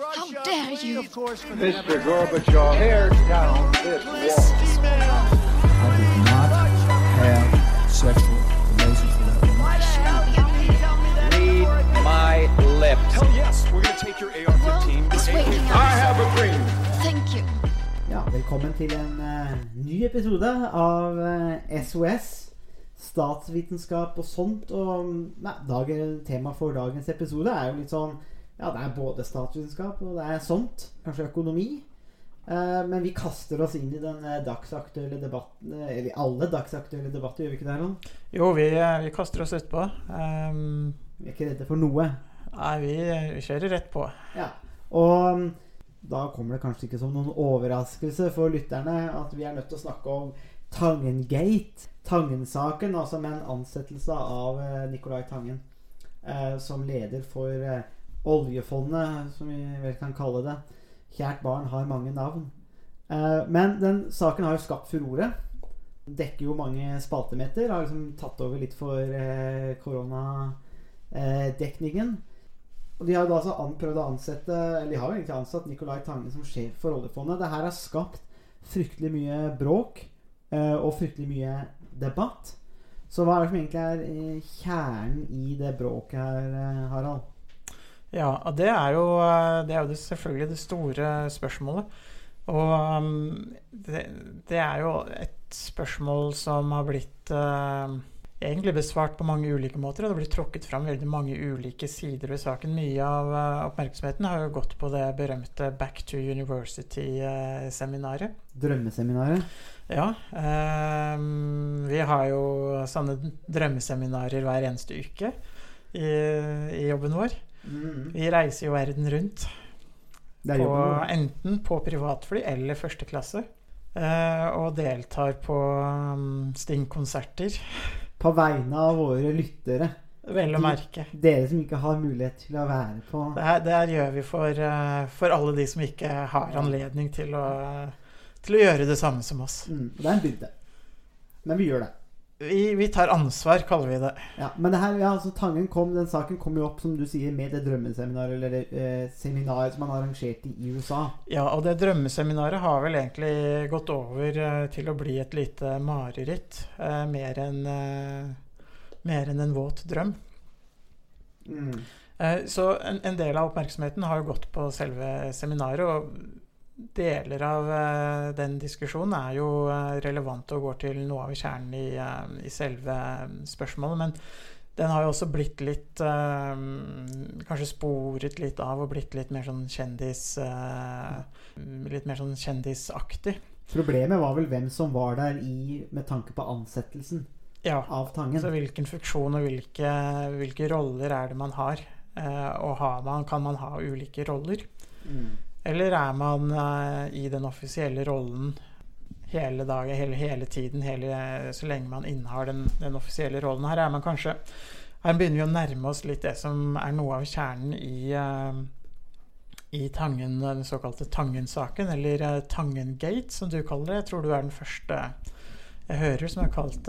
How dare you? Mr. Gorbachev, tear down this wall. I did not have sexual relations with that woman. Read my lips. Hell yes, we're gonna take your AR-15. I have a dream. Thank you. Ja, velkommen til en uh, ny episode av uh, SOS. Statsvitenskap og sånt. Og nei, dagen, tema for dagens episode er jo litt sånn Ja, det er både statsvitenskap og det er sånt. Kanskje økonomi. Eh, men vi kaster oss inn i den eh, dagsaktuelle debatten eh, Eller alle dagsaktuelle debatter, gjør vi ikke det? Erlend? Jo, vi, vi kaster oss utpå. Um, Vi er ikke redde for noe. nei, vi, vi kjører rett på. Ja. Og mm, da kommer det kanskje ikke som noen overraskelse for lytterne at vi er nødt til å snakke om Tangengate. Tangen-saken, altså med en ansettelse av eh, Nicolai Tangen eh, som leder for eh, oljefondet, som vi vel kan kalle det. Kjært barn har mange navn. Eh, men den saken har jo skapt furore. Dekker jo mange spaltemeter. Har liksom tatt over litt for eh, koronadekningen. Og de har jo da altså prøvd å ansette Eller de har jo egentlig ansatt Nicolai Tangen som sjef for oljefondet. Det her har skapt fryktelig mye bråk eh, og fryktelig mye debatt. Så hva er det som egentlig er kjernen i det bråket her, Harald? Ja, og det er jo, eh, det er jo selvfølgelig det store spørsmålet. Og um, det, det er jo et spørsmål som har blitt eh, egentlig besvart på mange ulike måter. Og det har blitt tråkket fram veldig mange ulike sider ved saken. Mye av eh, oppmerksomheten har jo gått på det berømte Back to University-seminaret. Drømmeseminaret? Ja. ehm, vi har jo sånne drømmeseminarer hver eneste uke i, i jobben vår. Mm. Vi reiser jo verden rundt, på, enten på privatfly eller første klasse. eh, og deltar på um, Sting-konserter, På vegne av våre lyttere. vel å merke. Dere som ikke har mulighet til å være på Det her, det her gjør vi for, eh, for alle de som ikke har anledning til å, til å gjøre det samme som oss. mm. Det er en byrde. Men vi gjør det. Vi, vi tar ansvar, kaller vi det. Ja, men det her, ja, altså Tangen kom, den saken kom jo opp som du sier med det drømmeseminaret eller eh, seminaret som han arrangerte i USA. Ja, og det drømmeseminaret har vel egentlig gått over eh, til å bli et lite mareritt. eh, mer enn eh, mer enn en våt drøm. Mm. Eh, så en, en del av oppmerksomheten har jo gått på selve seminaret. Og deler av eh, den diskusjonen er jo eh, relevant og går til noe av kjernen i, eh, i selve spørsmålet. Men den har jo også blitt litt Kanskje sporet litt av og blitt litt mer sånn kjendis Litt mer sånn kjendisaktig. Problemet var vel hvem som var der i, med tanke på ansettelsen Ja. av Tangen. Så hvilken funksjon og hvilke, hvilke roller er det man har? Og har man, kan man ha ulike roller? Mm. Eller er man eh, i den offisielle rollen hele dagen, hele, hele tiden, hele, så lenge man innehar den, den offisielle rollen? Her er man kanskje Her begynner vi å nærme oss litt det som er noe av kjernen i, eh, i Tangen, den såkalte Tangen-saken, eller eh, Tangengate, som du kaller det. Jeg tror du er den første jeg hører som er kalt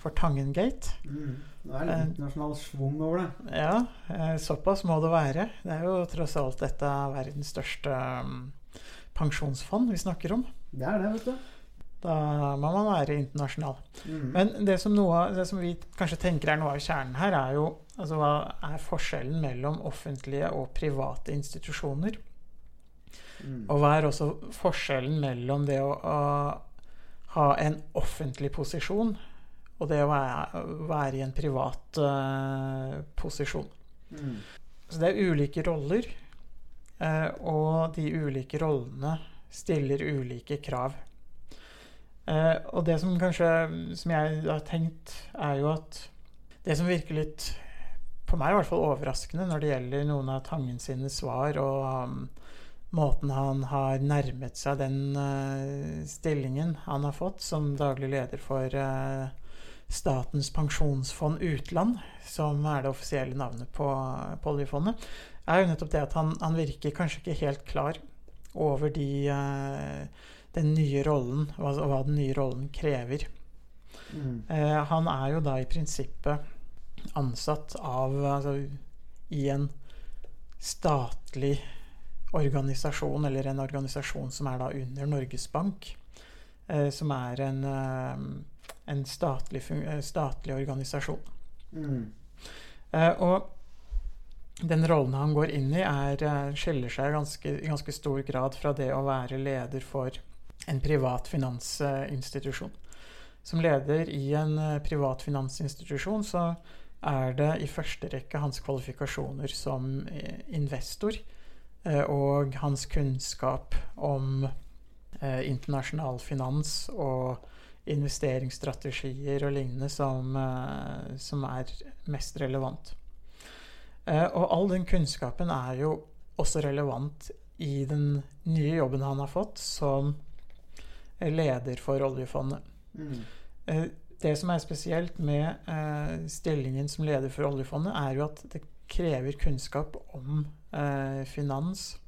for Tangengate. Mm. Nå er det Eh. internasjonal schwung over det. Ja, eh, såpass må det være. Det er jo tross alt dette verdens største um, pensjonsfond vi snakker om. Det er det, vet du. Da må man være internasjonal. Mm. Men det som, noe, det som vi kanskje tenker er noe av kjernen her, er jo altså, hva er forskjellen mellom offentlige og private institusjoner? Mm. Og hva er også forskjellen mellom det å, å ha en offentlig posisjon og det å være, være i en privat uh, posisjon? Mm. Så det er ulike roller, uh, og de ulike rollene stiller ulike krav. Uh, og det som kanskje som jeg har tenkt, er jo at det som virker litt på meg i hvert fall overraskende når det gjelder noen av Tangen sine svar og um, måten han har nærmet seg den uh, stillingen han har fått som daglig leder for eh, Statens pensjonsfond utland, som er det offisielle navnet på, på oljefondet, er jo nettopp det at han, han virker kanskje ikke helt klar over de, uh, den nye rollen, hva, hva den nye rollen krever. Mm. Uh, han er jo da i prinsippet ansatt av altså, i en statlig organisasjon, eller en organisasjon som er da under Norges Bank, uh, som er en, en statlig, eh, statlig organisasjon. Mm. Eh, og den rollen han går inn i, er, eh, skiller seg ganske, i ganske stor grad fra det å være leder for en privat finansinstitusjon. Som leder i en eh, privat finansinstitusjon så er det i første rekke hans kvalifikasjoner som investor eh, og hans kunnskap om eh, internasjonal finans og investeringsstrategier og lignende som, eh, som er mest relevant. Eh, og all den kunnskapen er jo også relevant i den nye jobben han har fått som leder for oljefondet. Mm. Eh, Det som er spesielt med stillingen som leder for oljefondet, er jo at det krever kunnskap om finans,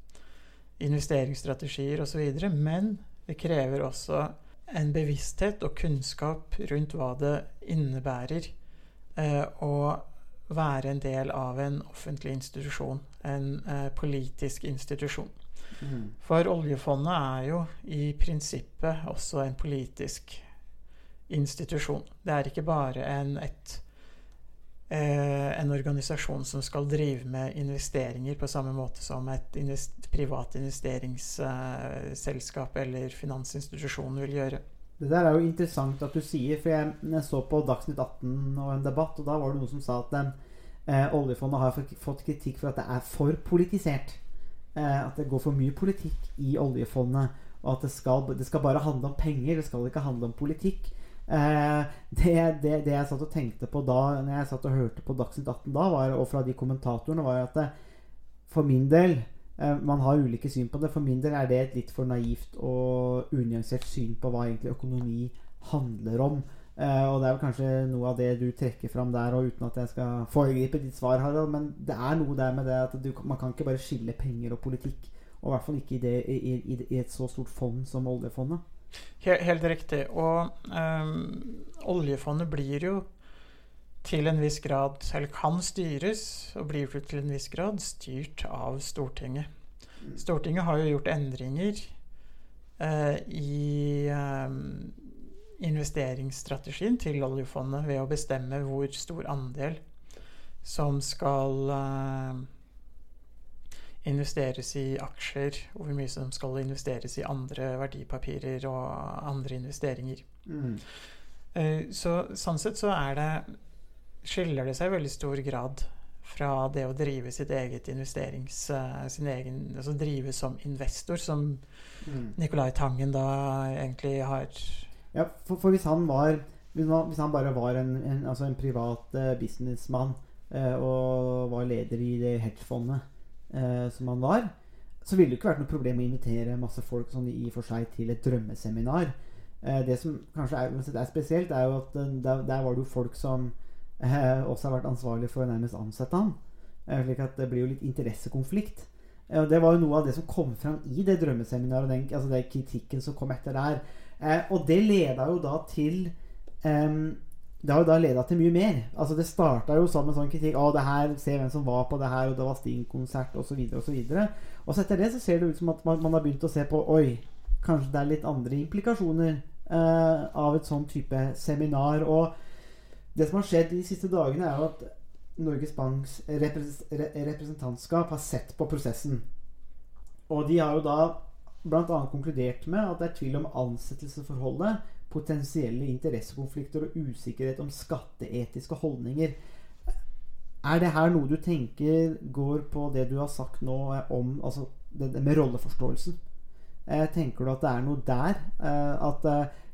investeringsstrategier osv. Men det krever også en bevissthet og kunnskap rundt hva det innebærer eh, å være en del av en offentlig institusjon, en eh, politisk institusjon. Mm. For oljefondet er jo i prinsippet også en politisk institusjon. Det er ikke bare en, et, en organisasjon som skal drive med investeringer på samme måte som et invest, privat investeringsselskap eller finansinstitusjon vil gjøre. Det der er jo interessant at du sier, for jeg, jeg så på Dagsnytt 18 og en debatt, og da var det noen som sa at eh, oljefondet har fått kritikk for at det er for politisert. Eh, at det går for mye politikk i oljefondet, og at det skal, det skal bare handle om penger, det skal ikke handle om politikk. Eh, det, det, det jeg satt og tenkte på da Når jeg satt og hørte på Dagsnytt 18 da, var, og fra de kommentatorene, var at det, for min del eh, Man har ulike syn på det. For min del er det et litt for naivt og unyansert syn på hva egentlig økonomi handler om. Eh, og det er vel kanskje noe av det du trekker fram der, og uten at jeg skal foregripe ditt svar, Harald, men det er noe der med det at du, man kan ikke bare skille penger og politikk. Og i hvert fall ikke i, det, i, i, i et så stort fond som oljefondet. Helt, helt riktig. Og ehm, oljefondet blir jo til en viss grad, eller kan styres, og blir til en viss grad styrt av Stortinget. Stortinget har jo gjort endringer eh, i ehm, investeringsstrategien til oljefondet ved å bestemme hvor stor andel som skal eh, investeres i aksjer, og hvor mye som skal investeres i andre verdipapirer og andre investeringer. Mm. Eh, Så sånn sett så er det skiller det seg i veldig stor grad fra det å drive sitt eget investerings... eh, sin egen, altså drive som investor, som Mm. Nicolai Tangen da egentlig har Ja, for, for hvis han var Hvis han, bare var en, en, altså en privat eh, businessmann og var leder i det hedgefondet eh, som han var, så ville det ikke vært noe problem å invitere masse folk sånn i og for seg til et drømmeseminar. Eh, det som kanskje er, er spesielt, er jo at eh, der, der var det jo folk som eh, også har vært ansvarlig for å nærmest ansette han. Eh, slik at det blir jo litt interessekonflikt. Eh, og det var jo noe av det som kom fram i det drømmeseminaret, den, altså den kritikken som kom etter der. Og det leda jo da til ehm, Det har jo da leda til mye mer. Altså Det starta jo som en sånn kritikk. Å, det her, se hvem som var på det her, og det var Sting-konsert, osv., videre, Og så etter det så ser det ut som at man, man har begynt å se på Oi, kanskje det er litt andre implikasjoner eh, av et sånn type seminar. Og det som har skjedd de siste dagene, er jo at Norges Banks repres representantskap har sett på prosessen. Og de har jo da bl.a. konkludert med at det er tvil om ansettelsesforholdet, potensielle interessekonflikter og usikkerhet om skatteetiske holdninger. Er det her noe du tenker går på det du har sagt nå eh, om altså det, det med rolleforståelsen? Eh, tenker du at det er noe der? Eh, at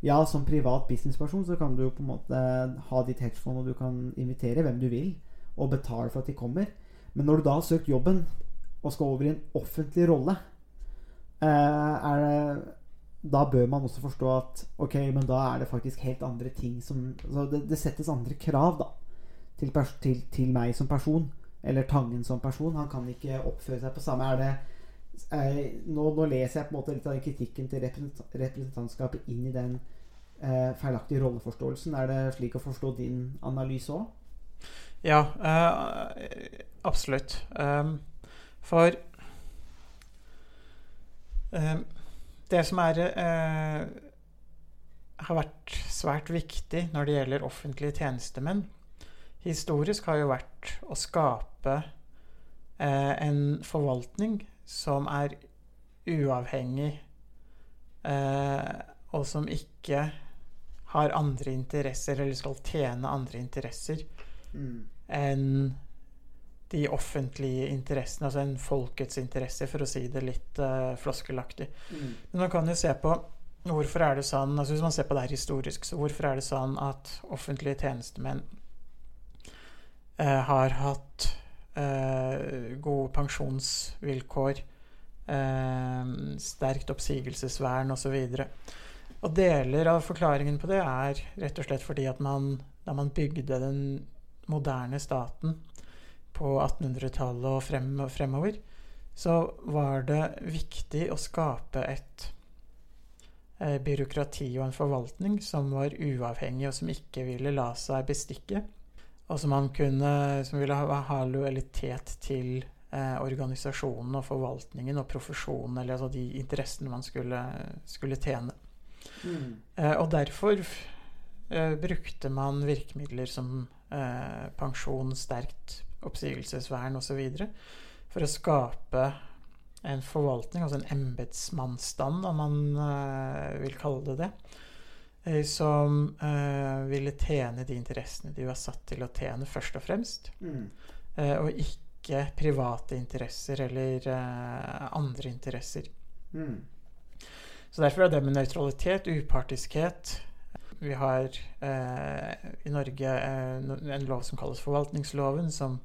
ja, som privat businessperson så kan du på en måte ha ditt hedgefond, og du kan invitere hvem du vil, og betale for at de kommer. Men når du da har søkt jobben og skal over i en offentlig rolle, er det da bør man også forstå at ok, men da er det faktisk helt andre ting som altså det, det settes andre krav da til, til, til meg som person. Eller Tangen som person. Han kan ikke oppføre seg på samme Er det er, nå, nå leser jeg på en måte litt av den kritikken til representant representantskapet inn i den eh, feilaktige rolleforståelsen. Er det slik å forstå din analyse òg? Ja, eh, absolutt. Um, for Eh, det som er eh, har vært svært viktig når det gjelder offentlige tjenestemenn, historisk har jo vært å skape eh, en forvaltning som er uavhengig, eh, og som ikke har andre interesser, eller skal tjene andre interesser, Mm. enn de offentlige interessene, altså en folkets interesse, for å si det litt uh, floskelaktig. Mm. Men man kan jo se på hvorfor er det sånn altså Hvis man ser på det her historisk, så hvorfor er det sånn at offentlige tjenestemenn uh, har hatt uh, gode pensjonsvilkår, sterkt oppsigelsesvern osv. Og deler av forklaringen på det er rett og slett fordi at man, da man bygde den moderne staten på 1800-tallet og frem, fremover, så var det viktig å skape et eh, byråkrati og en forvaltning som var uavhengig, og som ikke ville la seg bestikke. Og som, man kunne, som ville ha, ha lojalitet til eh, organisasjonen og forvaltningen og profesjonen, eller altså de interessene man skulle, skulle tjene. Mm. Eh, og derfor eh, brukte man virkemidler som eh, pensjon, sterkt oppsigelsesvern osv. for å skape en forvaltning, altså en embetsmannsstand, om man uh, vil kalle det det, eh, som uh, ville tjene de interessene de var satt til å tjene, først og fremst, Mm. Uh, og ikke private interesser eller andre interesser. Mm. Så derfor er det med nøytralitet, upartiskhet Vi har i Norge en lov som kalles forvaltningsloven, som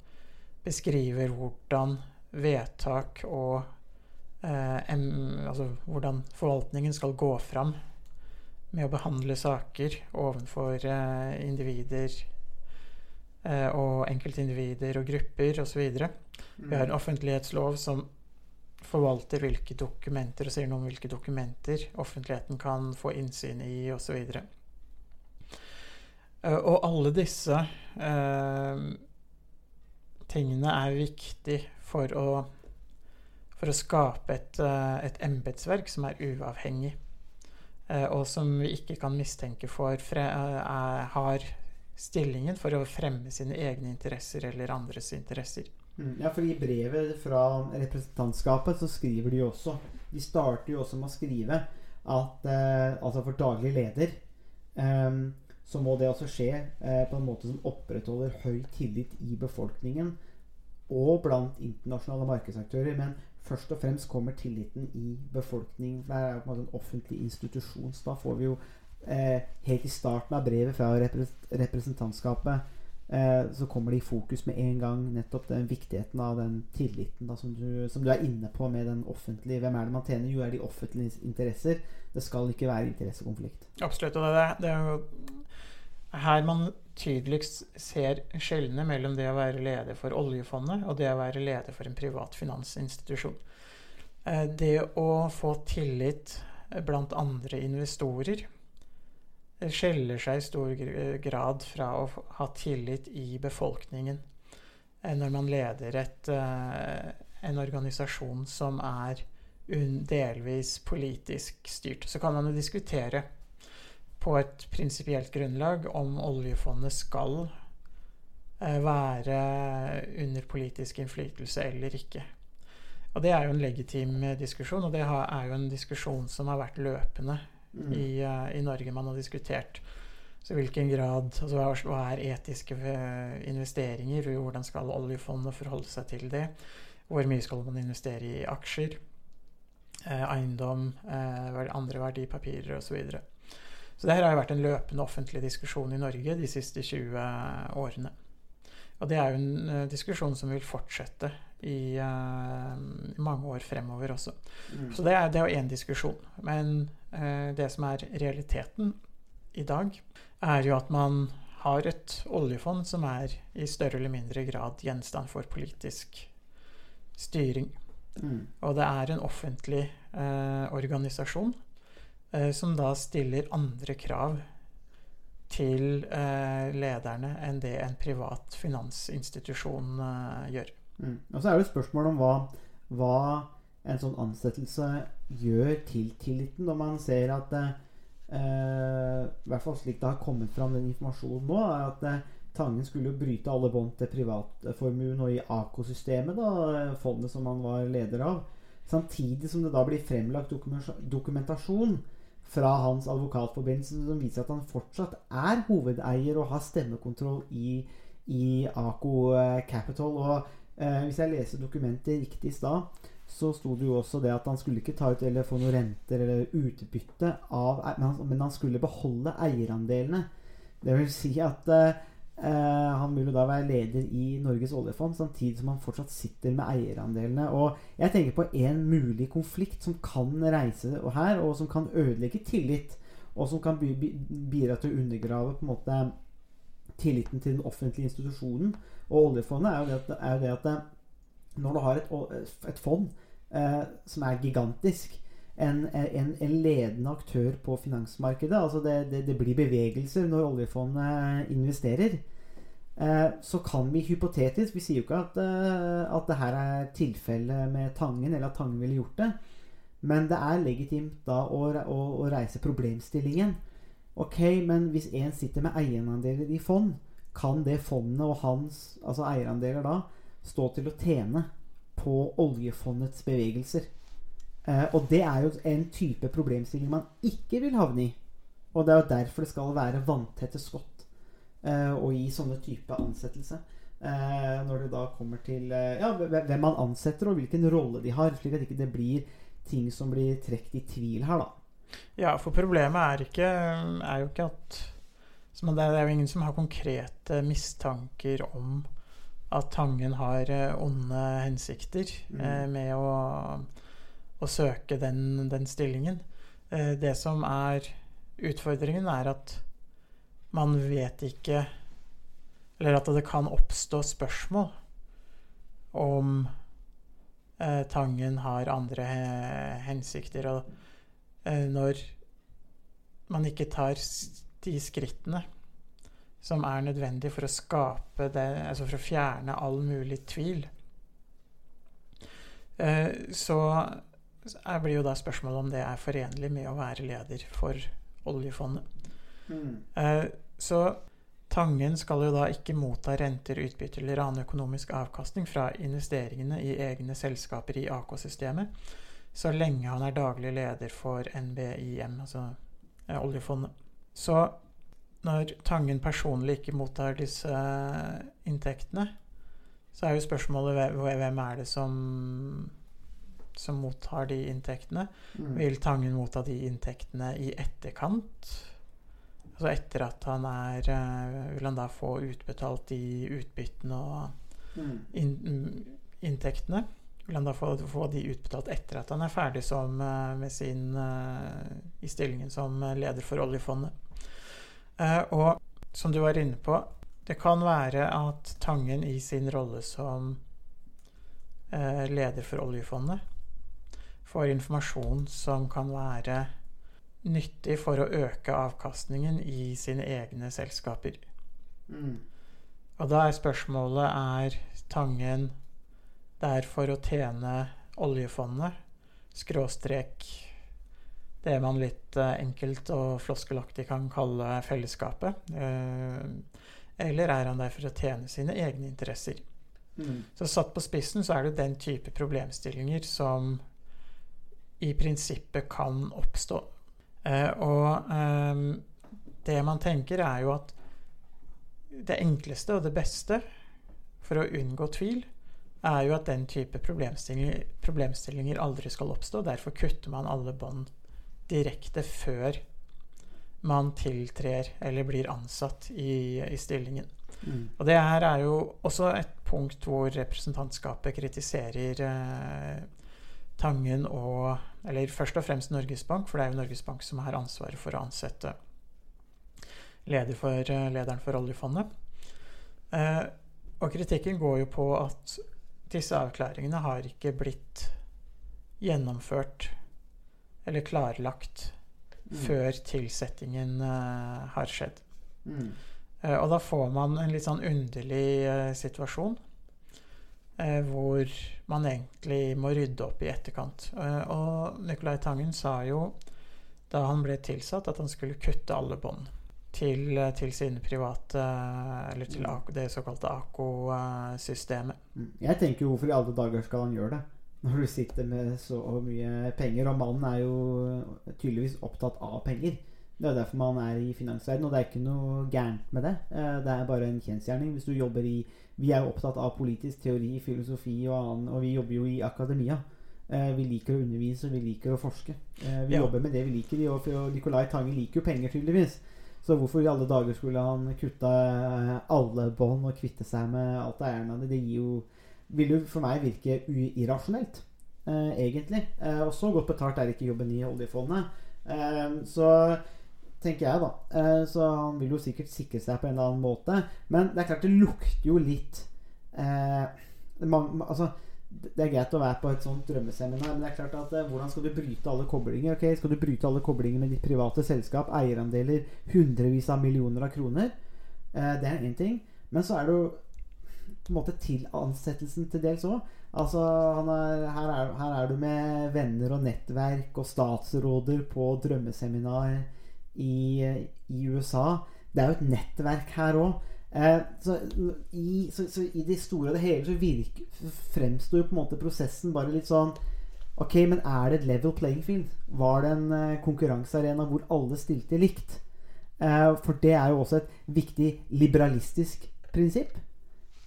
beskriver hvordan vedtak og eh, em, Altså hvordan forvaltningen skal gå fram med å behandle saker overfor eh, individer eh, og enkeltindivider og grupper osv. Vi har en offentlighetslov som forvalter hvilke dokumenter og sier noe om hvilke dokumenter offentligheten kan få innsyn i osv. Uh, og alle disse eh, tingene er viktig for å, for å skape et, uh, et embetsverk som er uavhengig, eh, og som vi ikke kan mistenke for fre, eh, er, har stillingen for å fremme sine egne interesser eller andres interesser. Mm. Ja, for i brevet fra representantskapet så skriver de jo også De starter jo også med å skrive at eh, altså for daglig leder eh, så må det altså skje eh, på en måte som opprettholder høy tillit i befolkningen og blant internasjonale markedsaktører. Men først og fremst kommer tilliten i befolkningen. For det er jo på en måte en offentlig institusjon. Så da får vi jo eh, helt i starten av brevet fra representantskapet eh, så kommer det i fokus med en gang nettopp den viktigheten av den tilliten da, som, du, som du er inne på med den offentlige. Hvem er det man tjener? Jo, er de offentlige interesser. Det skal ikke være interessekonflikt. Absolutt. Og det, er jo her man tydeligst ser skjellene mellom det å være leder for oljefondet og det å være leder for en privat finansinstitusjon. Eh, Det å få tillit blant andre investorer skjeller seg i stor grad fra å ha tillit i befolkningen eh, når man leder et, eh, en organisasjon som er delvis politisk styrt. Så kan man jo diskutere på et prinsipielt grunnlag om oljefondet skal eh, være under politisk innflytelse eller ikke. Og det er jo en legitim eh, diskusjon, og det er jo en diskusjon som har vært løpende Mm. i, eh, i Norge. Man har diskutert så hvilken grad altså hva, er etiske investeringer, og hvordan skal oljefondet forholde seg til det? Hvor mye skal man investere i aksjer, eh, eiendom, eh, andre verdipapirer osv. Så, videre. Så det her har jo vært en løpende offentlig diskusjon i Norge de siste 20 årene. Og det er jo en eh, diskusjon som vil fortsette i uh, mange år fremover også. Mm. Så det er, det er jo én diskusjon. Men uh, det som er realiteten i dag, er jo at man har et oljefond som er i større eller mindre grad gjenstand for politisk styring. Mm. Og det er en offentlig eh, organisasjon eh, som da stiller andre krav til eh, lederne enn det en privat finansinstitusjon eh, gjør. Mm. Og så er det et spørsmål om hva, hva en sånn ansettelse gjør til tilliten, når man ser at eh, eh, I hvert fall slik det har kommet fram den informasjonen nå, er at eh, Tangen skulle bryte alle bånd til privatformuen og i AKO-systemet, da, eh, fondet som han var leder av. Samtidig som det da blir fremlagt dokumen- dokumentasjon fra hans advokatforbindelse som viser at han fortsatt er hovedeier og har stemmekontroll i, i AKO eh, Capital. Og eh, hvis jeg leser dokumentet riktig i stad, så sto det jo også det at han skulle ikke ta ut eller få noen renter eller utbytte av men han, men han skulle beholde eierandelene. Det vil si at eh, eh, han vil jo da være leder i Norges oljefond, samtidig som han fortsatt sitter med eierandelene. Og jeg tenker på en mulig konflikt som kan reise her, og som kan ødelegge tillit. Og som kan bi- bi- bidra til å undergrave på en måte tilliten til den offentlige institusjonen. Og oljefondet er jo det at, jo det at eh, når du har et, et fond eh, som er gigantisk, en, en, en ledende aktør på finansmarkedet altså det, det, det blir bevegelser når oljefondet investerer. Eh, så kan vi hypotetisk Vi sier jo ikke at, eh, at det her er tilfellet med Tangen, eller at Tangen ville gjort det. Men det er legitimt da å, å, å reise problemstillingen. Ok, men hvis en sitter med eierandeler i fond, kan det fondet og hans altså eierandeler da stå til å tjene på oljefondets bevegelser? Eh, og det er jo en type problemstilling man ikke vil havne i. Og det er jo derfor det skal være vanntette skott å og gi sånne type ansettelse. Eh, når det da kommer til eh, ja, hvem man ansetter og hvilken rolle de har. Slik at ikke det blir ting som blir trukket i tvil her, da. Ja, for problemet er, ikke, er jo ikke at som Det er jo ingen som har konkrete mistanker om at Tangen har eh, onde hensikter Mm. eh, med å, å søke den, den stillingen. Eh, det som er utfordringen, er at man vet ikke Eller at det kan oppstå spørsmål om eh, Tangen har andre eh, hensikter. Og eh, når man ikke tar de skrittene som er nødvendig for å skape det, altså for å fjerne all mulig tvil, eh, så er, blir jo da spørsmålet om det er forenlig med å være leder for oljefondet. Eh, så Tangen skal jo da ikke motta renter, utbytte eller annen økonomisk avkastning fra investeringene i egne selskaper i AK-systemet, så lenge han er daglig leder for NBIM, altså eh, oljefondet. Så når Tangen personlig ikke mottar disse inntektene, så er jo spørsmålet hvem er det som, som mottar de inntektene? Mm. Vil Tangen motta de inntektene i etterkant? Altså etter at han er eh, Vil han da få utbetalt de utbyttene og in, mm, inntektene? Vil han da få, få de utbetalt etter at han er ferdig som, eh, med sin eh, i stillingen som leder for oljefondet? Og som du var inne på, det kan være at Tangen i sin rolle som leder for oljefondet får informasjon som kan være nyttig for å øke avkastningen i sine egne selskaper. Mm. Og da er spørsmålet er Tangen der for å tjene oljefondet, skråstrek det man litt eh, enkelt og floskelaktig kan kalle fellesskapet? Eh, eller er han der for å tjene sine egne interesser? Mm. Så satt på spissen så er det den type problemstillinger som i prinsippet kan oppstå. Eh, og ehm, det man tenker, er jo at det enkleste og det beste for å unngå tvil, er jo at den type problemstillinger, problemstillinger aldri skal oppstå. Derfor kutter man alle bånd direkte før man tiltrer eller blir ansatt i, i stillingen. Mm. Og det her er jo også et punkt hvor representantskapet kritiserer eh, Tangen og Eller først og fremst Norges Bank, for det er jo Norges Bank som har ansvaret for å ansette leder for, eh, lederen for oljefondet. Eh, og kritikken går jo på at disse avklaringene har ikke blitt gjennomført eller klarlagt Mm. før tilsettingen eh, har skjedd. Mm. Eh, og da får man en litt sånn underlig eh, situasjon. Eh, hvor man egentlig må rydde opp i etterkant. Eh, og Nicolai Tangen sa jo da han ble tilsatt, at han skulle kutte alle bånd til, eh, til sine private Eller til AK, det såkalte AKO-systemet. Mm. Jeg tenker jo hvorfor i alle dager skal han gjøre det? Når du sitter med så mye penger. Og mannen er jo tydeligvis opptatt av penger. Det er derfor man er i finansverdenen, og det er ikke noe gærent med det. Det er bare en kjensgjerning. Hvis du jobber i Vi er jo opptatt av politisk teori, filosofi og annen, og vi jobber jo i akademia. Eh, Vi liker å undervise, vi liker å forske. Eh, Vi Ja. jobber med det vi liker, og og Nicolai Tangen liker jo penger, tydeligvis. Så hvorfor i alle dager skulle han kutte eh, alle bånd og kvitte seg med alt eierne? Det gir jo vil jo for meg virke uirrasjonelt, eh, egentlig. Eh, og så godt betalt er ikke jobben i oljefondet. Eh, så tenker jeg, da. Eh, så han vil jo sikkert sikre seg på en eller annen måte. Men det er klart det lukter jo litt eh, man, altså, det er greit å være på et sånt drømmeseminar, men det er klart at eh, hvordan skal du bryte alle koblinger? Okay, Skal du bryte alle koblinger med ditt private selskap, eierandeler, hundrevis av millioner av kroner? Eh, det er én ting. Men så er det jo på en måte til ansettelsen til dels òg. Altså, er, her, er, her er du med venner og nettverk og statsråder på drømmeseminar i, i USA. Det er jo et nettverk her òg. Eh, så, i, så, så i det store og det hele så virker, fremstår jo på en måte prosessen bare litt sånn Ok, men er det et level playing field? Var det en eh, konkurransearena hvor alle stilte likt? Eh, for det er jo også et viktig liberalistisk prinsipp.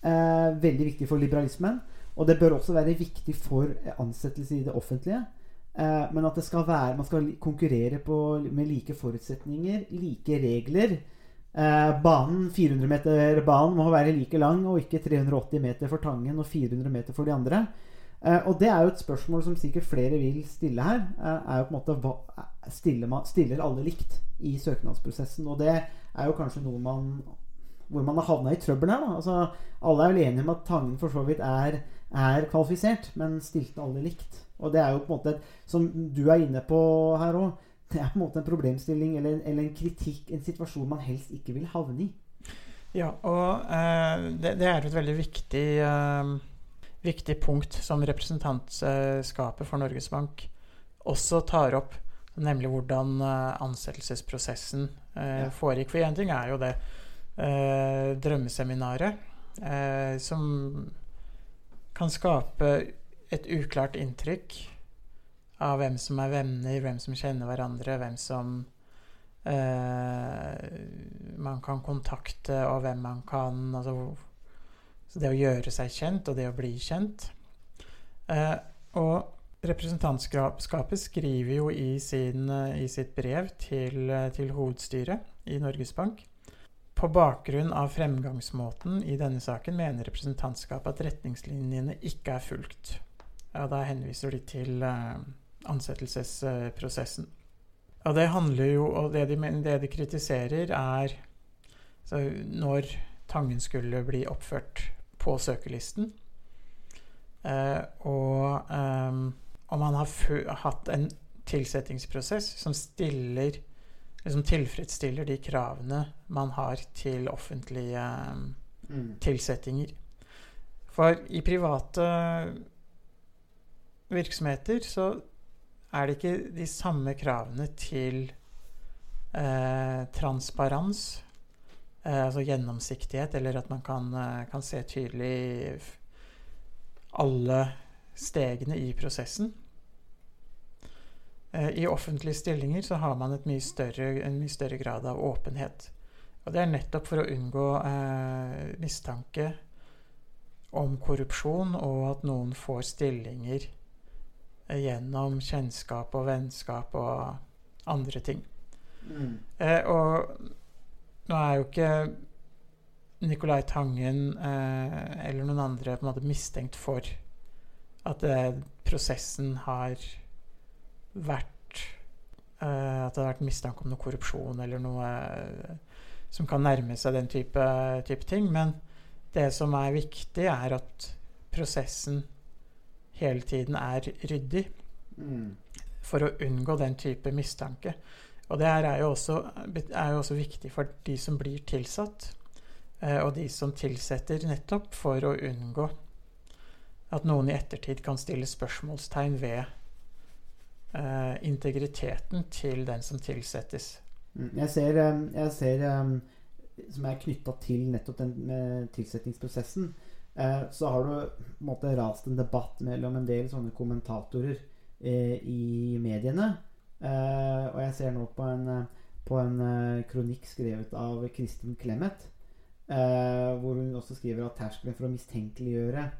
Eh, veldig viktig for liberalismen. Og det bør også være viktig for ansettelse i det offentlige. Eh, men at det skal være, man skal konkurrere på, med like forutsetninger, like regler. Eh, banen, 400-meterbanen må være like lang og ikke 380 meter for Tangen og 400 meter for de andre. Eh, og det er jo et spørsmål som sikkert flere vil stille her. Er jo på en måte hva, stiller, man, stiller alle likt i søknadsprosessen? Og det er jo kanskje noe man hvor man har havna i trøbbel her. Da. Altså, alle er vel enige om at Tangen for så vidt er, er kvalifisert, men stilte alle likt. Og det er jo på en måte, som du er inne på her òg, det er på en måte en problemstilling eller, eller en kritikk, en situasjon man helst ikke vil havne i. Ja, og eh, det, det er et veldig viktig, eh, viktig punkt som representantskapet for Norges Bank også tar opp, nemlig hvordan eh, ansettelsesprosessen eh, Ja. foregikk. For én ting er jo det eh, drømmeseminaret, eh, som kan skape et uklart inntrykk av hvem som er venner, hvem som kjenner hverandre, hvem som eh, man kan kontakte, og hvem man kan altså, så Det å gjøre seg kjent, og det å bli kjent. Eh, og representantskapet skriver jo i, sin, eh, i sitt brev til, til hovedstyret i Norges Bank på bakgrunn av fremgangsmåten i denne saken mener representantskapet at retningslinjene ikke er fulgt. Ja, da henviser de til eh, ansettelsesprosessen. Og det handler jo Og det de, det de kritiserer, er så når Tangen skulle bli oppført på søkerlisten. Eh, og ehm, om han har hatt en tilsettingsprosess som stiller liksom tilfredsstiller de kravene man har til offentlige mm. tilsettinger. For i private virksomheter så er det ikke de samme kravene til eh, transparens, eh, altså gjennomsiktighet, eller at man kan, eh, kan se tydelig alle stegene i prosessen. Eh, I offentlige stillinger så har man mye større, en mye større grad av åpenhet. Og det er nettopp for å unngå eh, mistanke om korrupsjon, og at noen får stillinger gjennom kjennskap og vennskap og andre ting. Mm. Eh, og nå er jo ikke Nicolai Tangen eh, eller noen andre på en måte mistenkt for at eh, prosessen har vært eh, At det har vært mistanke om noe korrupsjon eller noe eh, som kan nærme seg den type, type ting. Men det som er viktig, er at prosessen hele tiden er ryddig Mm. for å unngå den type mistanke. Og det er jo også, er jo også viktig for de som blir tilsatt, eh, og de som tilsetter nettopp for å unngå at noen i ettertid kan stille spørsmålstegn ved uh, integriteten til den som tilsettes. Mm, Jeg ser, um, jeg ser som er knytta til nettopp den tilsettingsprosessen, eh, så har det på rast en debatt mellom en del sånne kommentatorer eh, i mediene. Eh, og jeg ser nå på en, på en eh, kronikk skrevet av Kristin Clemet, eh, hvor hun også skriver at terskelen for å mistenkeliggjøre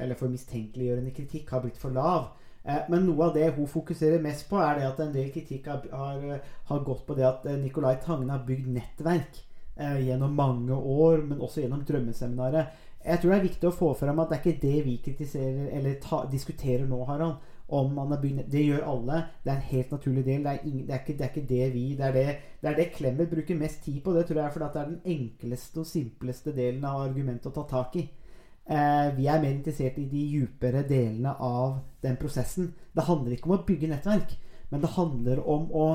eller for mistenkeliggjørende kritikk har blitt for lav. Men noe av det hun fokuserer mest på, er det at en del kritikk har, har, har gått på det at Nicolai Tangen har bygd nettverk eh, gjennom mange år, men også gjennom drømmeseminaret. Jeg tror det er viktig å få fram at det er ikke det vi kritiserer eller ta, diskuterer nå, Harald. Om man har begynt, Det gjør alle. Det er en helt naturlig del. Det er, ingen, det er, ikke, det er ikke det vi Det er det, det er det Clemet bruker mest tid på. Det tror jeg er fordi at det er den enkleste og simpleste delen av argumentet å ta tak i. Eh, vi er mer interessert i de djupere delene av den prosessen. Det handler ikke om å bygge nettverk, men det handler om å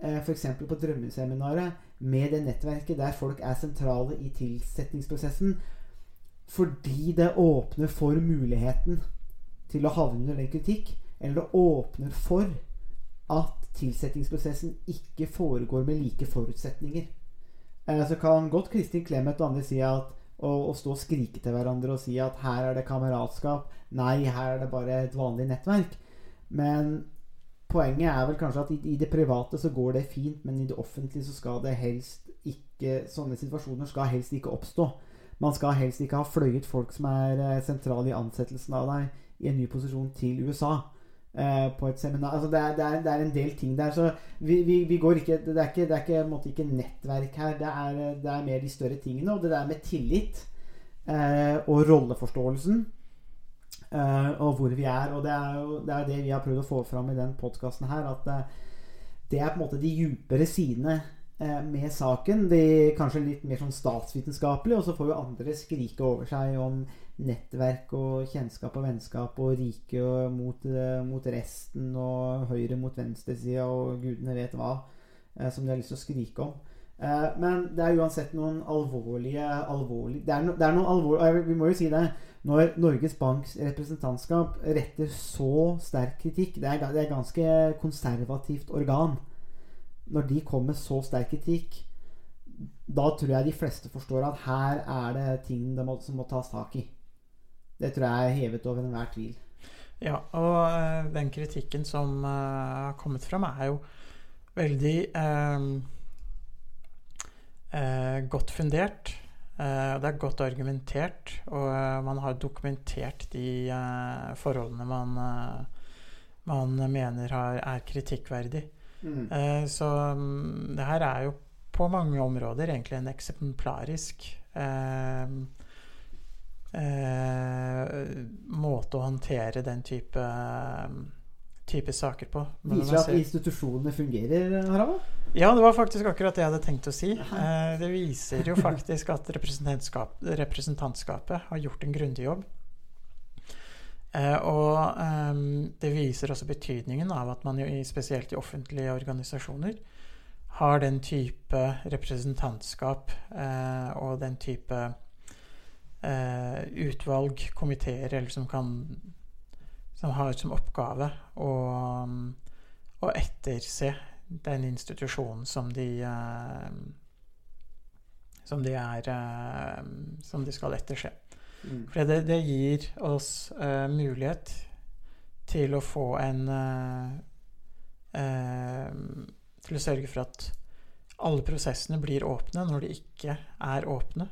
eh, f.eks. på drømmeseminaret med det nettverket der folk er sentrale i tilsettingsprosessen, fordi det åpner for muligheten til å havne under den kritikk, eller det åpner for at tilsettingsprosessen ikke foregår med like forutsetninger. Eh, så kan godt Kristin Clemet og andre si at å, og, stå og skrike til hverandre og si at her er det kameratskap. Nei, her er det bare et vanlig nettverk. Men poenget er vel kanskje at i, i det private så går det fint, men i det offentlige så skal det helst ikke Sånne situasjoner skal helst ikke oppstå. Man skal helst ikke ha fløyet folk som er eh, sentrale i ansettelsen av deg i en ny posisjon til USA. eh, på et seminar altså det, er, det, er, det er en del ting der. Så vi, vi, vi går ikke Det er ikke, det er ikke, måte ikke nettverk her. Er, det er mer de større tingene. Og det der med tillit eh, og rolleforståelsen eh, og hvor vi er. Og det er jo det, vi har prøvd å få fram i den podkasten her. At eh, det er på en måte de djupere sidene eh, med saken. De kanskje litt mer sånn statsvitenskapelig. Og så får jo andre skrike over seg om nettverk og kjennskap og vennskap og rike mot, eh, mot resten og høyre mot venstresida og gudene vet hva eh, som de har lyst til å skrike om. Eh, men det er uansett noen alvorlige, alvorlige det, er no, det er noen alvorlige Vi må jo si det. Når Norges Banks representantskap retter så sterk kritikk Det er, det er ganske konservativt organ. Når de kommer med så sterk kritikk, da tror jeg de fleste forstår at her er det ting det må, som må tas tak i. Det tror jeg er hevet over enhver tvil. Ja, og eh, den kritikken som eh, har kommet fram, er jo veldig eh, eh, godt fundert. Eh, det er godt argumentert, og eh, man har dokumentert de forholdene man, man mener har, er kritikkverdig. Eh, så mm, det her er jo på mange områder egentlig en eksemplarisk eh, eh, måte å håndtere den type, type saker på. Men Viser at institusjonene fungerer, Harald? ja, det var faktisk akkurat det jeg hadde tenkt å si. Eh, det viser jo faktisk at representantskap, representantskapet har gjort en grundig jobb. Eh, og um, det viser også betydningen av at man jo i, spesielt i offentlige organisasjoner har den type representantskap eh, og den type eh, utvalg, komiteer, eller som kan som har som oppgave å, å etterse den institusjonen som de eh, som de er som de skal etterse. For det, det gir oss uh, mulighet til å få en uh, uh, Til å sørge for at alle prosessene blir åpne. Når de ikke er åpne,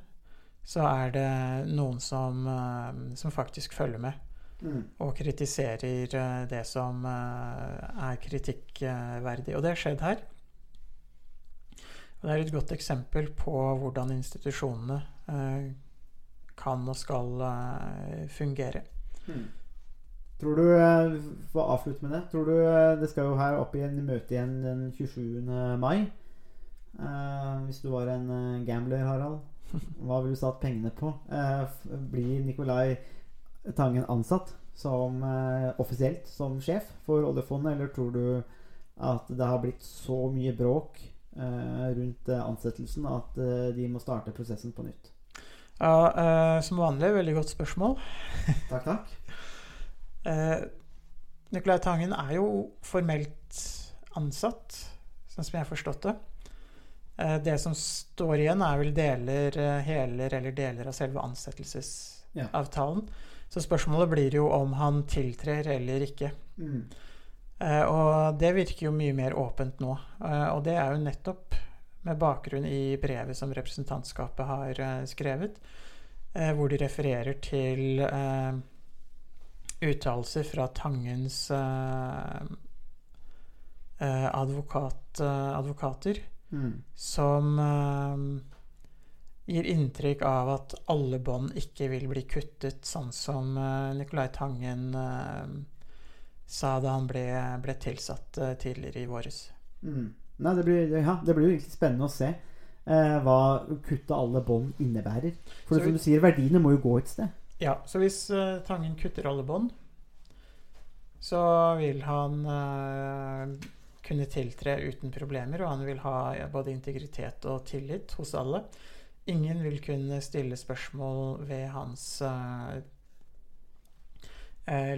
så er det noen som, som faktisk følger med Mm. og kritiserer det som er kritikkverdig. Og det har skjedd her. Og det er et godt eksempel på hvordan institusjonene kan og skal eh, fungere. Tror du eh, For å avslutte med det Tror du eh, det skal jo her opp i en møte igjen den 27. mai? Uh, hvis du var en gambler, Harald, hva ville du satt pengene på? Uh, blir Nicolai Tangen ansatt som uh, offisielt som sjef for oljefondet, eller tror du at det har blitt så mye bråk rundt ansettelsen at de må starte prosessen på nytt? Ja, uh, som vanlig, veldig godt spørsmål. Takk, takk. uh, Nicolai Tangen er jo formelt ansatt, sånn som jeg har forstått det. Uh, det som står igjen, er vel deler, heler eller deler av selve ansettelsesavtalen. Så spørsmålet blir jo om han tiltrer eller ikke. Mm. Uh, og det virker jo mye mer åpent nå. Uh, og det er jo nettopp med bakgrunn i brevet som representantskapet har eh, skrevet, eh, hvor de refererer til eh, uttalelser fra Tangens eh, eh, advokat, advokater Mm. som eh, gir inntrykk av at alle bånd ikke vil bli kuttet, sånn som eh, Nicolai Tangen sa da han ble, ble tilsatt tidligere i våres. Mm. Nei, det blir, ja, det blir jo spennende å se eh, hva kutte alle bånd innebærer. For det, som du sier, verdiene må jo gå et sted. Ja, så hvis uh, Tangen kutter alle bånd, så vil han uh, kunne tiltre uten problemer, og han vil ha ja, både integritet og tillit hos alle. Ingen vil kunne stille spørsmål ved hans eh,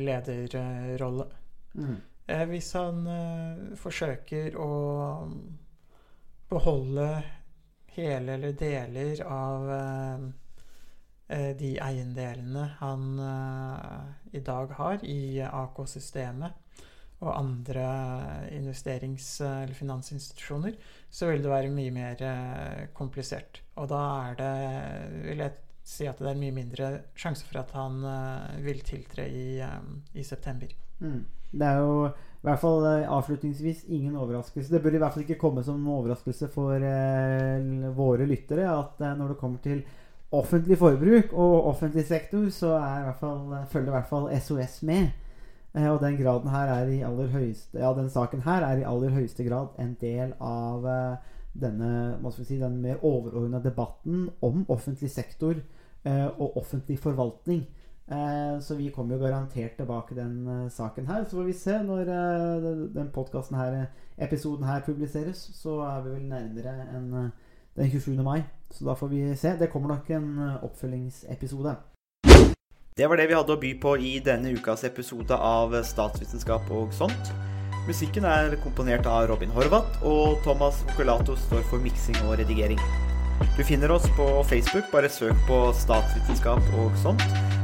lederrolle. Mm. Eh, hvis han eh, forsøker å beholde hele eller deler av eh, de eiendelene han i dag har i AK-systemet og andre investerings- eller finansinstitusjoner, så vil det være mye mer komplisert. Og da er det, vil jeg si at det er mye mindre sjanse for at han vil tiltre i, i september. Mm. Det er jo i hvert fall eh, avslutningsvis ingen overraskelse. Det bør i hvert fall ikke komme som noen overraskelse for eh, våre lyttere at eh, når det kommer til offentlig forbruk og offentlig sektor, så fall, følger i hvert fall SOS med. Eh, og den graden her er i aller høyeste Ja, den saken her er i aller høyeste grad en del av eh, denne hva skal vi si, den mer overordna debatten om offentlig sektor eh, og offentlig forvaltning. Eh, så vi kommer jo garantert tilbake den eh, saken her. Så får vi se når eh, den- podkasten her, episoden her publiseres. Så er vi vel nærmere enn den 27. mai. Så da får vi se. Det kommer nok en oppfølgingsepisode. Det var det vi hadde å by på i denne ukas episode av Statsvitenskap og sånt. Musikken er komponert av Robin Horvath, og Thomas Okulato står for miksing og redigering. Du finner oss på Facebook, bare søk på Statsvitenskap og sånt.